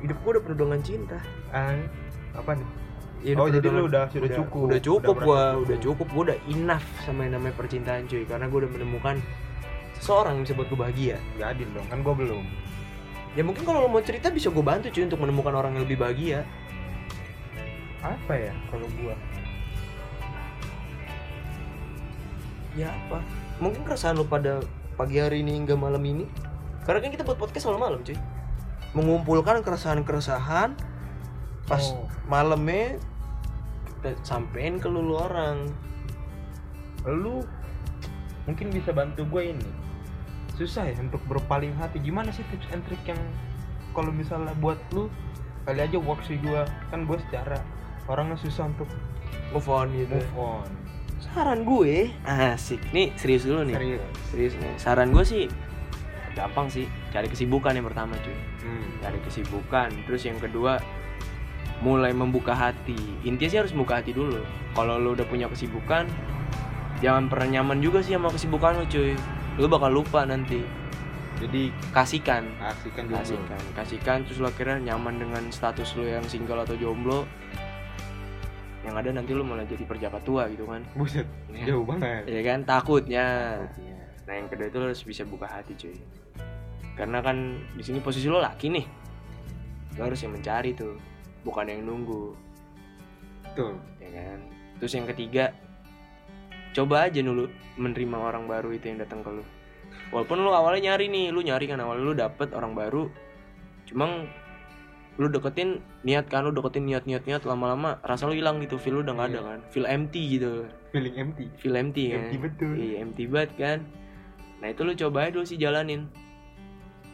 A: hidup gue udah penuh dengan cinta.
B: Ah, apa nih?
A: Ya,
B: Oh,
A: udah
B: jadi lu udah- sudah cukup.
A: udah cukup
B: Udah
A: gue
B: merasa
A: udah
B: cukup.
A: gue udah enough sama yang namanya percintaan cuy. Karena gue udah menemukan seseorang yang bisa buat gue bahagia.
B: Gak adil dong kan gua belum
A: ya mungkin kalau lo mau cerita bisa gue bantu cuy untuk menemukan orang yang lebih bahagia.
B: Apa ya kalau gua?
A: Ya apa? Mungkin keresahan lo pada pagi hari ini hingga malam ini? Karena kan kita buat podcast malam-malam cuy. Mengumpulkan keresahan-keresahan pas
B: Oh.
A: malamnya kita sampein ke lu lu orang.
B: Lu mungkin bisa bantu gue ini susah ya untuk berpaling hati. Gimana sih tips and trick yang kalau misalnya buat lu kali aja works gue kan gue secara orangnya susah untuk
A: move on gitu.
B: move on.
A: Saran gue asik. Nih serius dulu nih.
B: Serius.
A: Serius. Nih saran gue sih gampang sih. Cari kesibukan yang pertama cuy.
B: Hmm.
A: cari kesibukan. Terus yang kedua mulai membuka hati. Intinya sih harus membuka hati dulu. Kalau lo udah punya kesibukan jangan pernah nyaman juga sih sama kesibukan lo cuy lo bakal lupa nanti.
B: Jadi
A: kasihkan.
B: Asik kan dulu.
A: Kasihkan. Kasihkan terus lo akhirnya nyaman dengan status lo yang single atau jomblo. Yang ada nanti lo malah jadi perjaka tua gitu kan.
B: Buset
A: Ya.
B: jauh banget.
A: Ya kan? Takutnya.
B: Takutnya.
A: nah yang kedua itu lo harus bisa buka hati cuy. Karena kan di sini posisi lo laki nih. Lo harus yang mencari tuh. Bukan yang nunggu.
B: Betul.
A: Ya kan? Terus yang ketiga coba aja dulu menerima orang baru itu yang datang ke lu. Walaupun lu awalnya nyari nih lu nyari kan awalnya lu dapet orang baru. Cuma lu deketin niat kan lu deketin niat niat niat lama-lama rasa lu hilang gitu feel lu udah nggak ada
B: Iya.
A: kan. Feel empty gitu.
B: Feeling empty.
A: Feel empty kan.
B: Empty betul.
A: Iya empty banget kan. Nah itu lu coba aja dulu sih jalanin.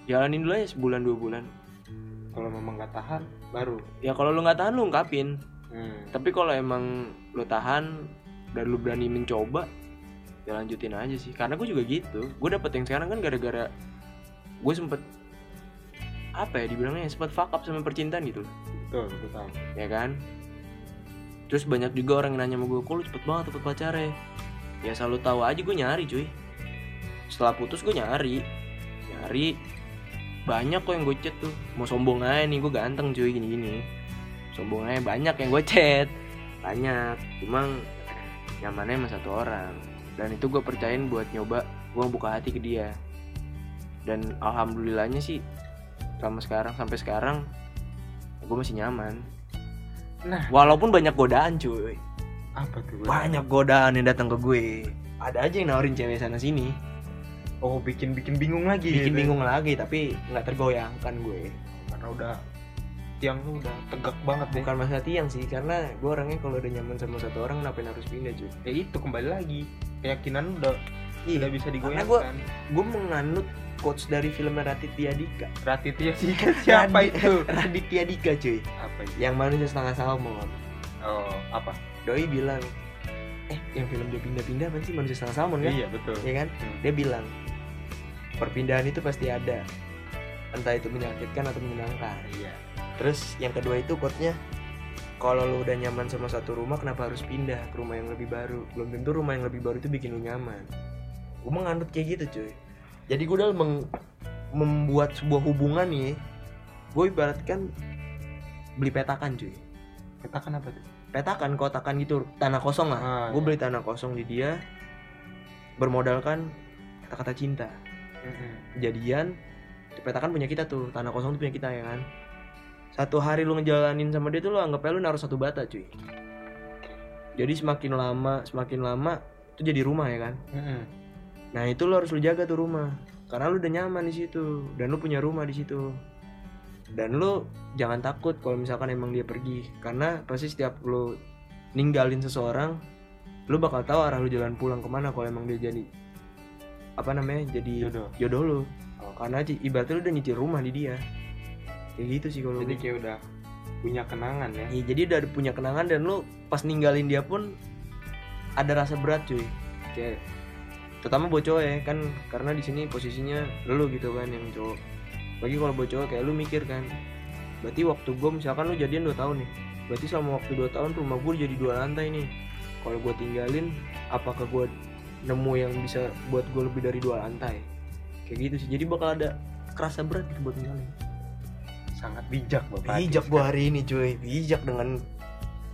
A: Jalanin dulu aja sebulan dua bulan.
B: Kalau memang nggak tahan baru.
A: Ya kalau lu nggak tahan lu ungkapin.
B: Hmm.
A: tapi kalau emang lu tahan dan lu berani mencoba ya lanjutin aja sih. Karena gue juga gitu. Gue dapet yang sekarang kan gara-gara gue sempet apa ya dibilangnya sempet fuck up sama percintaan gitu.
B: Betul betul tahu
A: ya kan? Terus banyak juga orang yang nanya sama gue kok lu cepet banget dapet pacarnya? Ya selalu tahu aja gue nyari cuy. Setelah putus gue nyari. Nyari. Banyak kok yang gue chat tuh. Mau sombong aja nih gue ganteng cuy gini gini sombong aja banyak yang gue chat. Banyak. Cuma nyamannya sama satu orang. Dan itu gue percayain buat nyoba gue buka hati ke dia. Dan alhamdulillahnya sih sama sekarang sampai sekarang gue masih nyaman.
B: Nah.
A: Walaupun banyak godaan cuy.
B: Apa tuh
A: Banyak godaan yang datang ke gue. Ada aja yang nawarin cewek sana sini.
B: Oh bikin bikin bingung lagi
A: Bikin
B: gitu.
A: bingung lagi tapi nggak tergoyahkan gue.
B: Karena udah tiang lu udah tegak banget deh.
A: Bukan masalah tiang sih Karena gue orangnya kalau udah nyaman sama satu orang Kenapa harus pindah cuy?
B: Ya itu kembali lagi. Keyakinan lu udah
A: Iya
B: udah bisa
A: Karena
B: digoyahkan
A: gue Gue menganut quotes dari film Raditya Dika.
B: Raditya sih siapa
A: Radit-
B: itu?
A: Raditya Dika cuy.
B: Apa itu?
A: Yang manusia setengah salmon.
B: Oh apa?
A: Doi bilang Eh yang film dia pindah-pindah apa sih? Manusia setengah salmon kan?
B: Iya betul.
A: Iya kan?
B: Hmm.
A: dia bilang perpindahan itu pasti ada. Entah itu menyakitkan atau menyenangkan.
B: Iya
A: terus yang kedua itu quote-nya kalau lu udah nyaman sama satu rumah kenapa harus pindah ke rumah yang lebih baru? Belum tentu rumah yang lebih baru itu bikin lu nyaman. Gue menganut kayak gitu cuy. Jadi gue dalam meng- membuat sebuah hubungan nih gue ibaratkan beli petakan cuy.
B: Katakan apa tuh?
A: Petakan kotakan gitu tanah kosong lah.
B: Ah,
A: gue
B: iya.
A: beli tanah kosong di dia bermodalkan kata-kata cinta. Jadian itu petakan punya kita tuh tanah kosong tuh punya kita ya kan satu hari lu ngejalanin sama dia tuh lu anggap aja lu naruh satu bata cuy. Jadi semakin lama semakin lama itu jadi rumah ya kan?
B: Mm-mm.
A: nah itu lu harus lu jaga tuh rumah. Karena lu udah nyaman di situ. Dan lu punya rumah di situ. Dan lu jangan takut kalau misalkan emang dia pergi. Karena pasti setiap lu ninggalin seseorang lu bakal tahu arah lu jalan pulang ke mana kalau emang dia jadi apa namanya jadi
B: Jodoh.
A: jodoh lu.
B: Oh.
A: karena ibaratnya lu udah nyicil rumah di dia kayak gitu sih kalau
B: jadi kayak udah punya kenangan ya.
A: Iya, jadi udah punya kenangan dan lu pas ninggalin dia pun ada rasa berat cuy. Kayak terutama buat cowok ya kan karena di sini posisinya lu gitu kan yang cowok. Bagi kalau buat cowok kayak lu mikir kan berarti waktu gue misalkan lu jadian 2 tahun nih berarti selama waktu 2 tahun rumah gue jadi dua lantai nih. Kalau gue tinggalin apakah gue nemu yang bisa buat gue lebih dari dua lantai? Kayak gitu sih jadi bakal ada kerasa berat gitu buat tinggalin
B: sangat bijak bapak
A: bijak gue hari ini cuy. Bijak dengan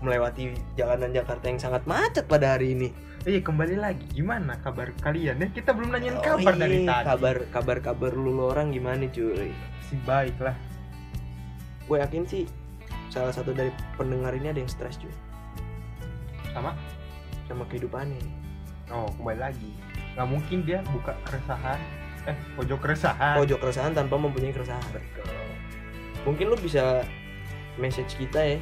A: melewati jalanan Jakarta yang sangat macet pada hari ini.
B: Iya kembali lagi. Gimana kabar kalian? Ya kita belum nanyain
A: Oh
B: kabar dari
A: iya,
B: tadi.
A: kabar kabar kabar lu lu orang gimana cuy?
B: Si baik lah
A: gue yakin sih salah satu dari pendengar ini ada yang stres cuy.
B: Sama?
A: Sama kehidupannya
B: oh kembali lagi. Nggak mungkin dia buka keresahan. Eh pojok keresahan.
A: Pojok keresahan tanpa mempunyai keresahan.
B: Betul
A: mungkin lu bisa message kita ya.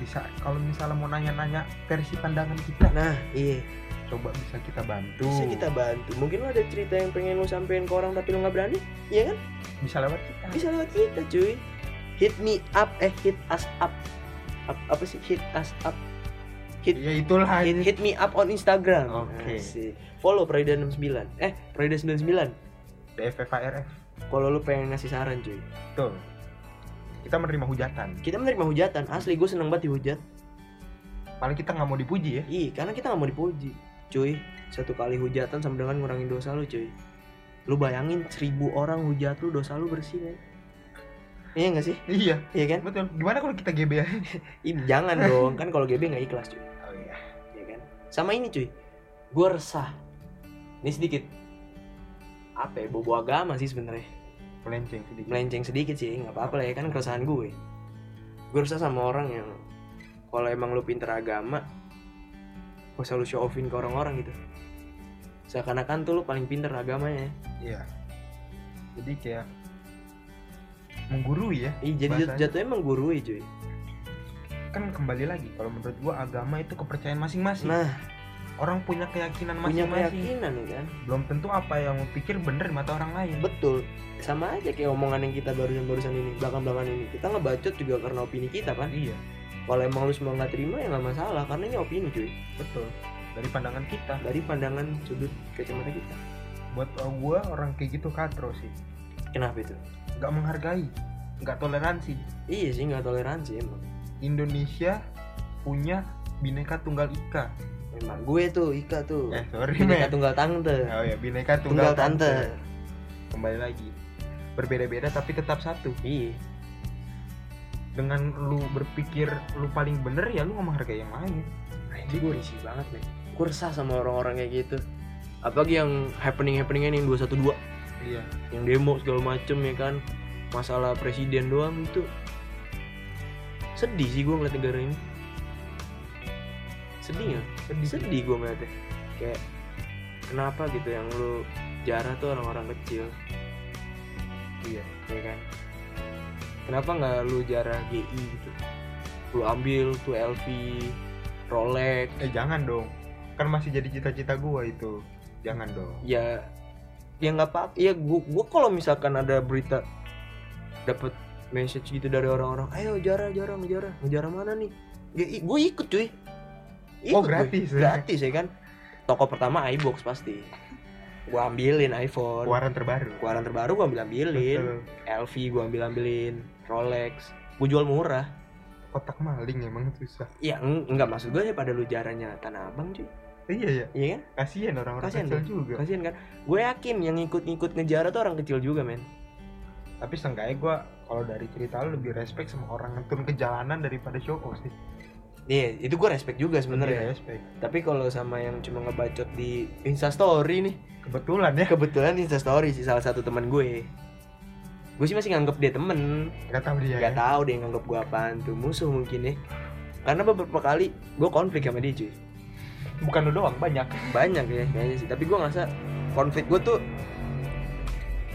B: Bisa kalau misalnya mau nanya-nanya versi pandangan kita.
A: Nah iya.
B: Coba bisa kita bantu.
A: Bisa kita bantu. Mungkin lu ada cerita yang pengen lu sampein ke orang tapi lu nggak berani? Iya kan?
B: Bisa lewat kita.
A: Bisa lewat kita cuy. Hit me up eh hit us up. Ap- apa sih? Hit us up. Hit
B: ya itulah.
A: hit, hit me up on Instagram.
B: Oke.
A: Asik. follow Prida 69 eh Prida 99
B: DFFARF
A: kalau lu pengen ngasih saran cuy.
B: Betul kita menerima hujatan
A: kita menerima hujatan asli gue seneng banget dihujat
B: paling kita nggak mau dipuji ya
A: Iya, karena kita nggak mau dipuji, cuy. Satu kali hujatan sama dengan ngurangin dosa lu, cuy. Lu bayangin seribu orang hujat lu, dosa lu bersih, men. Iya nggak sih?
B: iya
A: Iya kan?
B: betul gimana kalau kita GB aja
A: Ih, jangan dong, kan kalau GB nggak ikhlas, cuy.
B: oh iya
A: Iya kan? Sama ini, cuy. Gue resah. Ini sedikit apa ya, bobo agama sih sebenarnya.
B: Melenceng sedikit
A: Melenceng sedikit sih, nggak apa-apa lah ya kan keresahan gue. Gue resah sama orang yang kalau emang lu pinter agama, gak usah lu show offin ke orang-orang gitu. Seakan-akan tuh lu paling pinter agamanya.
B: iya jadi kayak menggurui ya
A: Ih, jadi
B: Bahasanya.
A: jat- jatuhnya emang gurui cuy.
B: kan kembali lagi kalau menurut gua agama itu kepercayaan masing-masing
A: Nah,
B: orang punya keyakinan
A: punya
B: masing-masing
A: keyakinan ya kan.
B: belum tentu apa yang mau pikir bener di mata orang lain
A: Betul. Sama aja kayak omongan yang kita barusan-barusan ini, belakang-belakang ini. Kita ngebacot juga karena opini kita kan.
B: iya
A: Kalau emang lu semua nggak terima ya nggak masalah, karena ini opini cuy.
B: betul dari pandangan kita
A: Dari pandangan sudut kacamata kita.
B: buat uh, gua orang kayak gitu katro sih
A: Kenapa itu?
B: nggak menghargai nggak toleransi
A: Iya sih nggak toleransi emang.
B: Indonesia punya bineka tunggal ika
A: Emang gue tuh Ika tuh.
B: eh sorry
A: Bineka
B: men
A: tunggal tante.
B: oh ya bineka
A: Tunggal
B: tunggal,
A: tante.
B: kembali lagi berbeda-beda tapi tetap satu
A: Iya.
B: dengan lu berpikir lu paling bener ya lu menghargai yang lain
A: Ini gue risih banget nih. Gue resah sama orang-orang kayak gitu. Apalagi yang happening-happeningan yang 212
B: iya
A: yang demo segala macem ya kan masalah presiden doang itu sedih sih gue ngeliat negara ini sedih nggak
B: sedih
A: sedih gue ngeliatnya. Kayak kenapa gitu yang lu jarah tuh orang-orang kecil?
B: Iya.
A: Ya kan? Kenapa nggak lu jarah GI gitu? Lu ambil tuh LV Rolex.
B: Eh jangan dong. Kan masih jadi cita-cita gua itu. Jangan dong.
A: Ya ya nggak apa ya gua gua kalau misalkan ada berita dapat message gitu dari orang-orang ayo jarah jarah ngejarah ngejarah mana nih? Ya, gue ikut cuy Ikut
B: Oh,
A: gue.
B: gratis ya?
A: gratis ya kan? Toko pertama iBox pasti. Gua ambilin iPhone.
B: Keluaran terbaru.
A: Keluaran terbaru gua ambil ambilin
B: Betul.
A: LV gua ambil ambilin Rolex. Gua jual murah.
B: Kotak maling emang susah.
A: Ya eng- enggak maksud gue pada lu jaranya tanah abang cuy.
B: Iya ya
A: iya kan?
B: Kasihan orang-orang kecil
A: dong.
B: juga.
A: Kasian kan? Gue yakin yang ikut-ikut ngejarah tuh orang kecil juga men.
B: Tapi seenggaknya gua kalau dari cerita lu lebih respect sama orang yang turun ke jalanan daripada show sih
A: Iya, itu gue respect juga sebenarnya.
B: respect
A: Tapi kalau sama yang cuma ngebacot di Insta Story nih,
B: kebetulan ya
A: kebetulan Insta Story sih salah satu teman gue. Gue sih masih nganggep dia temen,
B: nggak tahu dia
A: nggak
B: ya.
A: tahu dia nganggep gue apaan tuh musuh mungkin ya. Karena beberapa kali gue konflik sama dia cuy.
B: bukan lu doang banyak
A: Banyak ya kayaknya sih. Tapi gue ngerasa konflik gue tuh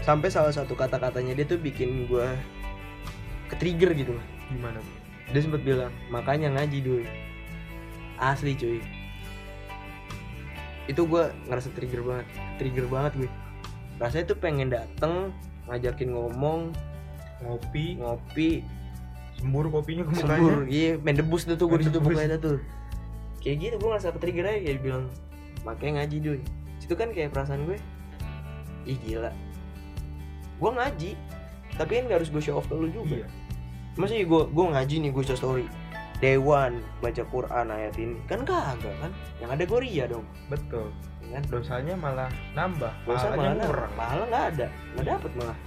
A: sampai salah satu kata-katanya dia tuh bikin gue ke trigger gitu.
B: gimana
A: Dia sempat bilang makanya ngaji dulu. Asli cuy. Itu gue ngerasa trigger banget, trigger banget gue. Rasanya tuh pengen dateng ngajakin ngomong,
B: ngopi
A: ngopi,
B: sembur kopinya ke mukanya
A: sembur, iya main debus tuh tuh gue
B: Main
A: di situ
B: debus.
A: pokoknya tuh. Kayak gitu gue ngerasa ke trigger aja kayak bilang makanya ngaji dulu. situ kan kayak perasaan gue ih gila gue ngaji tapi kan gak harus gue show off ke lu juga
B: iya
A: Maksudnya gue gue ngaji nih gue story. Dewan baca Quran ayat ini. Kan kagak kan? Yang ada gue ria dong.
B: Betul.
A: Ya kan?
B: Dosanya malah nambah
A: Dosa malah
B: kurang
A: pahala nggak ada. Nggak dapet malah.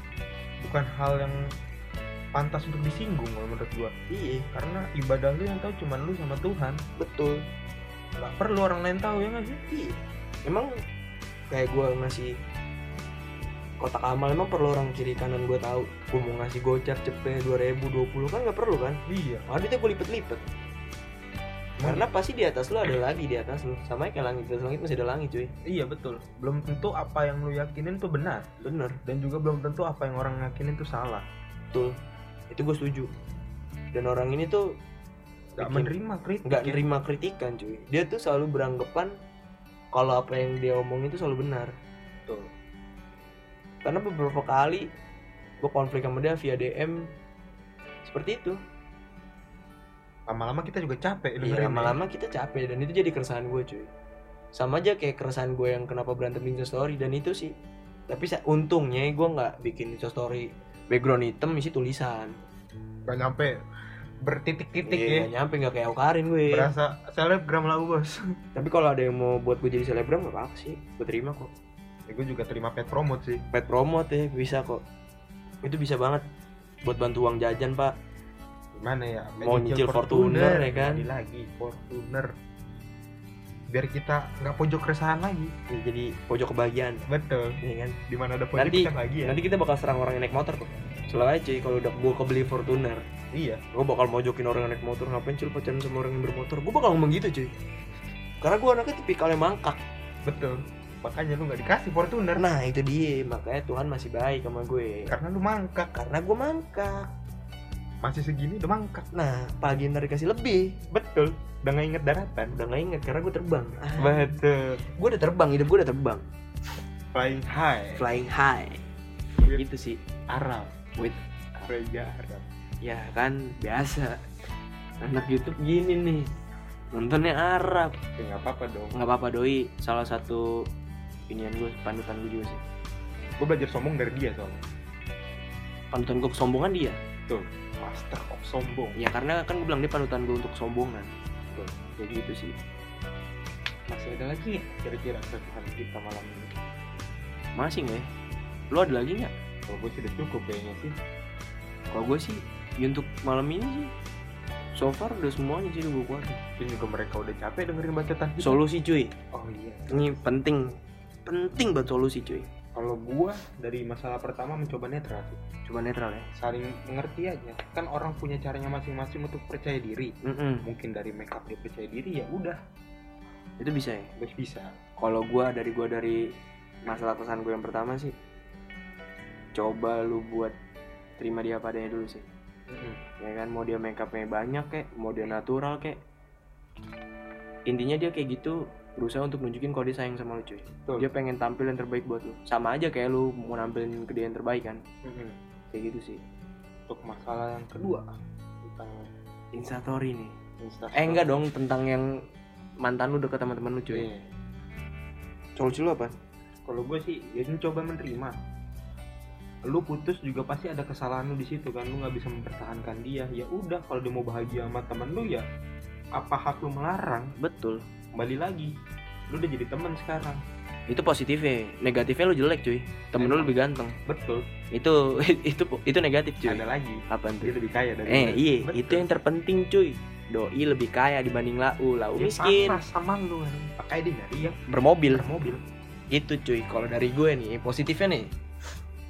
B: Bukan hal yang pantas untuk disinggung kalau menurut gua.
A: Iya.
B: Karena ibadah lu yang tahu cuman lu sama Tuhan.
A: Betul.
B: Nggak perlu orang lain tahu ya nggak sih?
A: Iya. Emang kayak gue ngasih kotak amal emang perlu orang kiri kanan gue tahu. Gue mau ngasih gocap cepet 2020 kan nggak perlu kan?
B: Iya.
A: Duitnya gue lipet-lipet. Karena pasti di atas lu ada lagi di atas lu. Sama kayak langit di atas langit masih ada langit cuy.
B: Iya betul. Belum tentu apa yang lu yakinin tuh benar.
A: Bener
B: dan juga belum tentu apa yang orang yakinin tuh salah.
A: Betul. Itu gue setuju. Dan orang ini tuh
B: nggak menerima kritik
A: nggak
B: ya.
A: nerima kritikan cuy. Dia tuh selalu beranggapan kalau apa yang dia omongin itu selalu benar. Karena beberapa kali gue konflik sama dia via DM seperti itu.
B: Lama-lama kita juga capek
A: Iya,
B: ya.
A: lama-lama kita capek dan itu jadi keresahan gue cuy. Sama aja kayak keresahan gue yang kenapa berantem di story dan itu sih. Tapi untungnya gue nggak bikin story background hitam isi tulisan.
B: Nggak nyampe bertitik-titik
A: Iya,
B: ya.
A: nggak nyampe nggak kayak Aukarin gue.
B: Berasa selebgram lah bos.
A: Tapi kalau ada yang mau buat gue jadi selebgram gak apa-apa sih. Gue terima kok
B: ya, gue juga terima pet promote sih.
A: Pet promote ya bisa kok. Itu bisa banget buat bantu uang jajan pak.
B: Gimana ya
A: Mau nyicil Fortuner, ya kan?
B: Kembali lagi Fortuner. Biar kita nggak pojok keresahan lagi.
A: Ya, jadi pojok kebahagiaan.
B: Betul.
A: Ya kan?
B: Di mana ada pojok
A: Nanti-
B: kita lagi ya.
A: nanti kita bakal serang orang yang naik motor kok selalu aja kalau udah gue kebeli Fortuner.
B: Iya.
A: Gue bakal mojokin orang yang naik motor. Ngapain cuy pacaran sama orang yang bermotor? Gue bakal ngomong gitu cuy. Karena gue anaknya tipikalnya mangkak.
B: Betul makanya lu nggak dikasih Fortuner.
A: Nah itu dia. Makanya Tuhan masih baik sama gue.
B: Karena lu mangkak.
A: Karena gue mangkak.
B: Masih segini udah mangkak.
A: Nah pagi ntar dikasih lebih.
B: Betul. Udah nggak inget daratan.
A: Udah nggak inget karena gue terbang. Ah,
B: betul.
A: Gue udah terbang hidup gue udah terbang.
B: Flying high.
A: Flying high.
B: With-
A: gitu sih.
B: Arab.
A: With-
B: Reja Arab.
A: Ya kan biasa. Anak YouTube gini nih. Nontonnya Arab.
B: Ya nggak apa-apa dong.
A: Nggak apa-apa doi. Salah satu inian gue panutan gue juga sih.
B: Gue belajar sombong dari dia soalnya.
A: Panutan gue kesombongan dia?
B: Tuh master of sombong.
A: Ya karena kan gue bilang dia panutan gue untuk kesombongan.
B: Betul.
A: kayak gitu sih.
B: Masih ada lagi kira-kira keresahan kita malam ini?
A: Masih nggak ya? Lu ada lagi nggak?
B: Kalau gue sih udah cukup kayaknya sih.
A: Kalau gue sih ya untuk malam ini sih so far udah semuanya sih udah gue keluarin.
B: Mungkin juga mereka udah capek dengerin bacotan kita.
A: Solusi cuy.
B: Oh iya.
A: Ini penting penting buat solusi cuy.
B: Kalau gua dari masalah pertama mencoba netral. Sih.
A: coba netral ya.
B: Saling mengerti aja. Kan orang punya caranya masing-masing untuk percaya diri.
A: Mm-mm.
B: mungkin dari make up dia percaya diri ya udah.
A: Itu bisa ya?
B: Bisa.
A: Kalau gua dari gua dari masalah pesan gue yang pertama sih coba lu buat terima dia padanya dulu sih. Ya kan mau dia make upnya banyak kek mau dia natural kek. Intinya dia kayak gitu berusaha untuk nunjukin kalau dia sayang sama lu cuy.
B: Betul.
A: dia pengen tampil yang terbaik buat lu. Sama aja kayak lu mau nampilin ke dia yang terbaik kan?
B: Mm-mm.
A: kayak gitu sih.
B: Untuk masalah yang kedua. Tentang
A: instastory nih.
B: Instastory.
A: eh enggak dong tentang yang mantan lu deket sama temen lu cuy.
B: Iya.
A: solusi lu apa?
B: Kalau gue sih ya coba menerima. Lu putus juga pasti ada kesalahan lu di situ kan? Lu nggak bisa mempertahankan dia. Ya udah kalau dia mau bahagia sama temen lu ya apa hak lu melarang?
A: Betul
B: kembali lagi. Lu udah jadi temen sekarang.
A: Itu positifnya. Negatifnya lu jelek cuy. Temen lu
B: Emang.
A: lebih ganteng.
B: Betul.
A: Itu itu itu negatif cuy.
B: Ada lagi.
A: Apa
B: dia
A: tuh
B: lebih kaya dari
A: eh
B: lu.
A: iya.
B: Betul.
A: itu yang terpenting cuy. Doi lebih kaya dibanding lau. Lau
B: Dia
A: miskin.
B: panas sama lu pakai dia dia
A: bermobil.
B: Mobil
A: itu cuy. Kalau dari gue nih positifnya nih.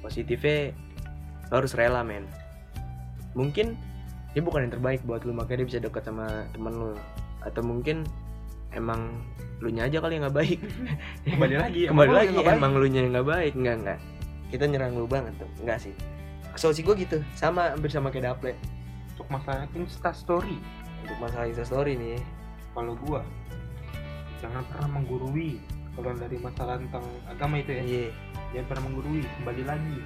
A: Positifnya lo harus rela men. Mungkin dia bukan yang terbaik buat lu makanya dia bisa deket sama temen lu. Atau mungkin emang lu nya aja kali yang nggak baik.
B: Kembali lagi
A: kembali
B: lu
A: lagi
B: nggak
A: emang lu nya yang nggak baik. Enggak enggak kita nyerang lu banget tuh. Enggak sih. Solusi gue gitu. Sama hampir sama kayak Daple
B: untuk masalah insta story.
A: Untuk masalah Insta story nih.
B: Kalau gua. Jangan pernah menggurui. Kalau dari masalah tentang agama itu ya.
A: Iya.
B: Jangan pernah menggurui. Kembali lagi.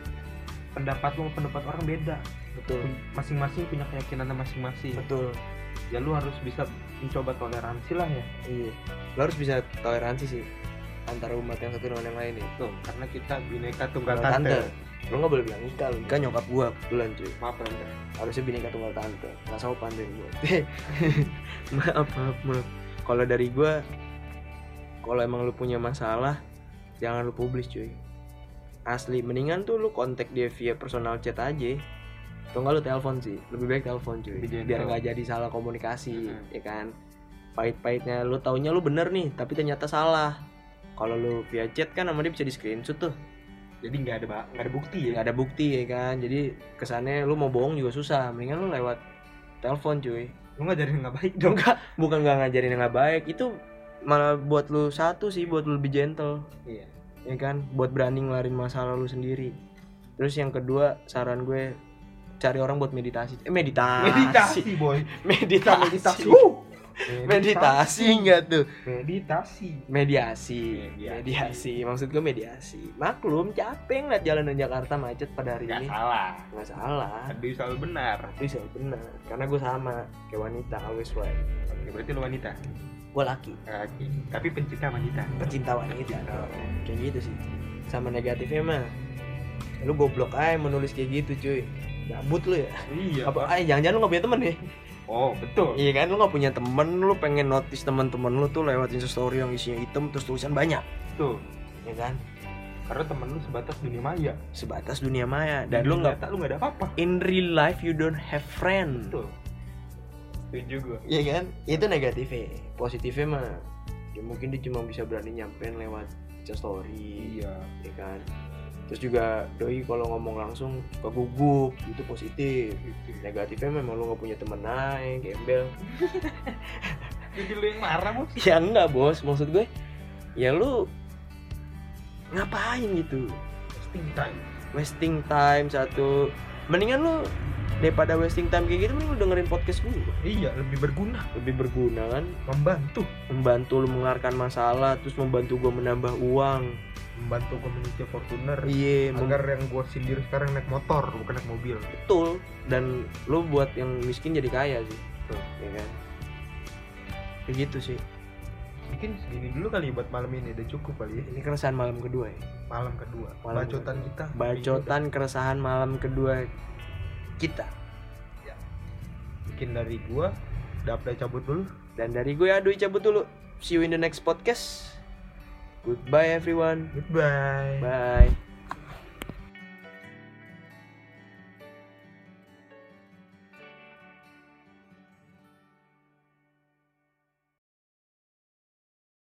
B: Pendapat lu sama pendapat orang beda.
A: Betul.
B: Masing-masing punya keyakinan masing-masing.
A: Betul
B: ya lu harus bisa mencoba toleransi lah ya.
A: Iya. Lo harus bisa toleransi sih antara umat yang satu dengan yang lain ya.
B: Tuh karena kita bineka tunggal
A: Tunggal
B: tante,
A: lo nggak boleh bilang Ika lo Ika nyokap gua kebetulan cuy.
B: Maaf tante.
A: Harusnya bineka tunggal tante. Nggak sopan deh gua. Maaf maaf maaf. Kalau dari gua kalau emang lu punya masalah jangan lu publis cuy. Asli mendingan tuh lu kontak dia via personal chat aja atau enggak lu telepon sih? Lebih baik telepon cuy. Biar nggak jadi salah komunikasi
B: Mhm.
A: ya kan? Pahit-pahitnya. Lu taunya lu bener nih tapi ternyata salah. Kalau lu via chat kan sama dia bisa di screenshot tuh.
B: Jadi nggak ada nggak ada bukti ya?
A: Nggak ada bukti ya kan? Jadi kesannya lu mau bohong juga susah. Mendingan lu lewat telepon cuy.
B: Lu ngajarin nggak baik dong.
A: Enggak bukan nggak ngajarin nggak baik. Itu malah buat lu satu sih buat lu lebih gentle.
B: Iya.
A: Ya kan? Buat berani ngelarin masalah lu sendiri. Terus yang kedua saran gue cari orang buat meditasi. Eh meditasi.
B: Meditasi boy.
A: Meditasi.
B: Meditasi.
A: Meditasi, meditasi enggak tuh?
B: Meditasi.
A: Mediasi.
B: Mediasi.
A: mediasi. Maksud gue mediasi. Maklum capek ngeliat jalanan Jakarta macet pada hari
B: nggak
A: ini.
B: salah.
A: Nggak salah.
B: Aduh selalu benar.
A: Tapi selalu benar. Karena gue sama kayak wanita always right.
B: Oke, berarti lu wanita?
A: Gue laki.
B: Oke. tapi pencinta wanita?
A: Pecinta wanita. Kayak gitu sih. Sama negatifnya mah. Lu goblok aja menulis kayak gitu cuy gabut lu ya?
B: Iya
A: apa? Ay jangan-jangan lu gak punya temen nih?
B: Oh betul.
A: Iya kan lu gak punya temen lu pengen notice teman-teman lu tuh lewat story yang isinya hitam terus tulisan banyak.
B: Tuh
A: ya kan?
B: Karena temen lu sebatas dunia maya.
A: Sebatas dunia maya. Dan
B: Di
A: lu nggak
B: lu nggak ada apa-apa.
A: In real life you don't have friend.
B: Betul. Setuju gua.
A: Iya kan? Itu negatifnya. Positifnya mah ya mungkin dia cuma bisa berani nyampein lewat Insta story,
B: iya.
A: Ya kan? Terus juga doi kalau ngomong langsung suka gugup, itu positif. Negatifnya memang lu gak punya temen naik, gembel.
B: jadi lu yang marah bos
A: Ya enggak bos, maksud gue ya lu ngapain gitu?
B: wasting time
A: Wasting time satu. Mendingan lu daripada wasting time kayak gitu mending lu dengerin podcast gue
B: iya lebih berguna
A: lebih berguna kan
B: membantu
A: membantu lu mengeluarkan masalah terus membantu gua menambah uang
B: membantu community Fortuner
A: iya
B: agar yang gua sindir sekarang naik motor bukan naik mobil.
A: Betul. Dan lu buat yang miskin jadi kaya sih.
B: Tuh.
A: ya kan? Kayak gitu sih.
B: Mungkin segini dulu kali buat malam ini udah cukup kali ya.
A: Ini keresahan malam kedua ya?
B: Malam kedua.
A: Malam
B: bacotan kita.
A: Bacotan keresahan malam kedua kita.
B: Mungkin dari gua dapat cabut dulu.
A: Dan dari gue Aduh cabut dulu. See you in the next podcast goodbye everyone.
B: Goodbye.
A: Bye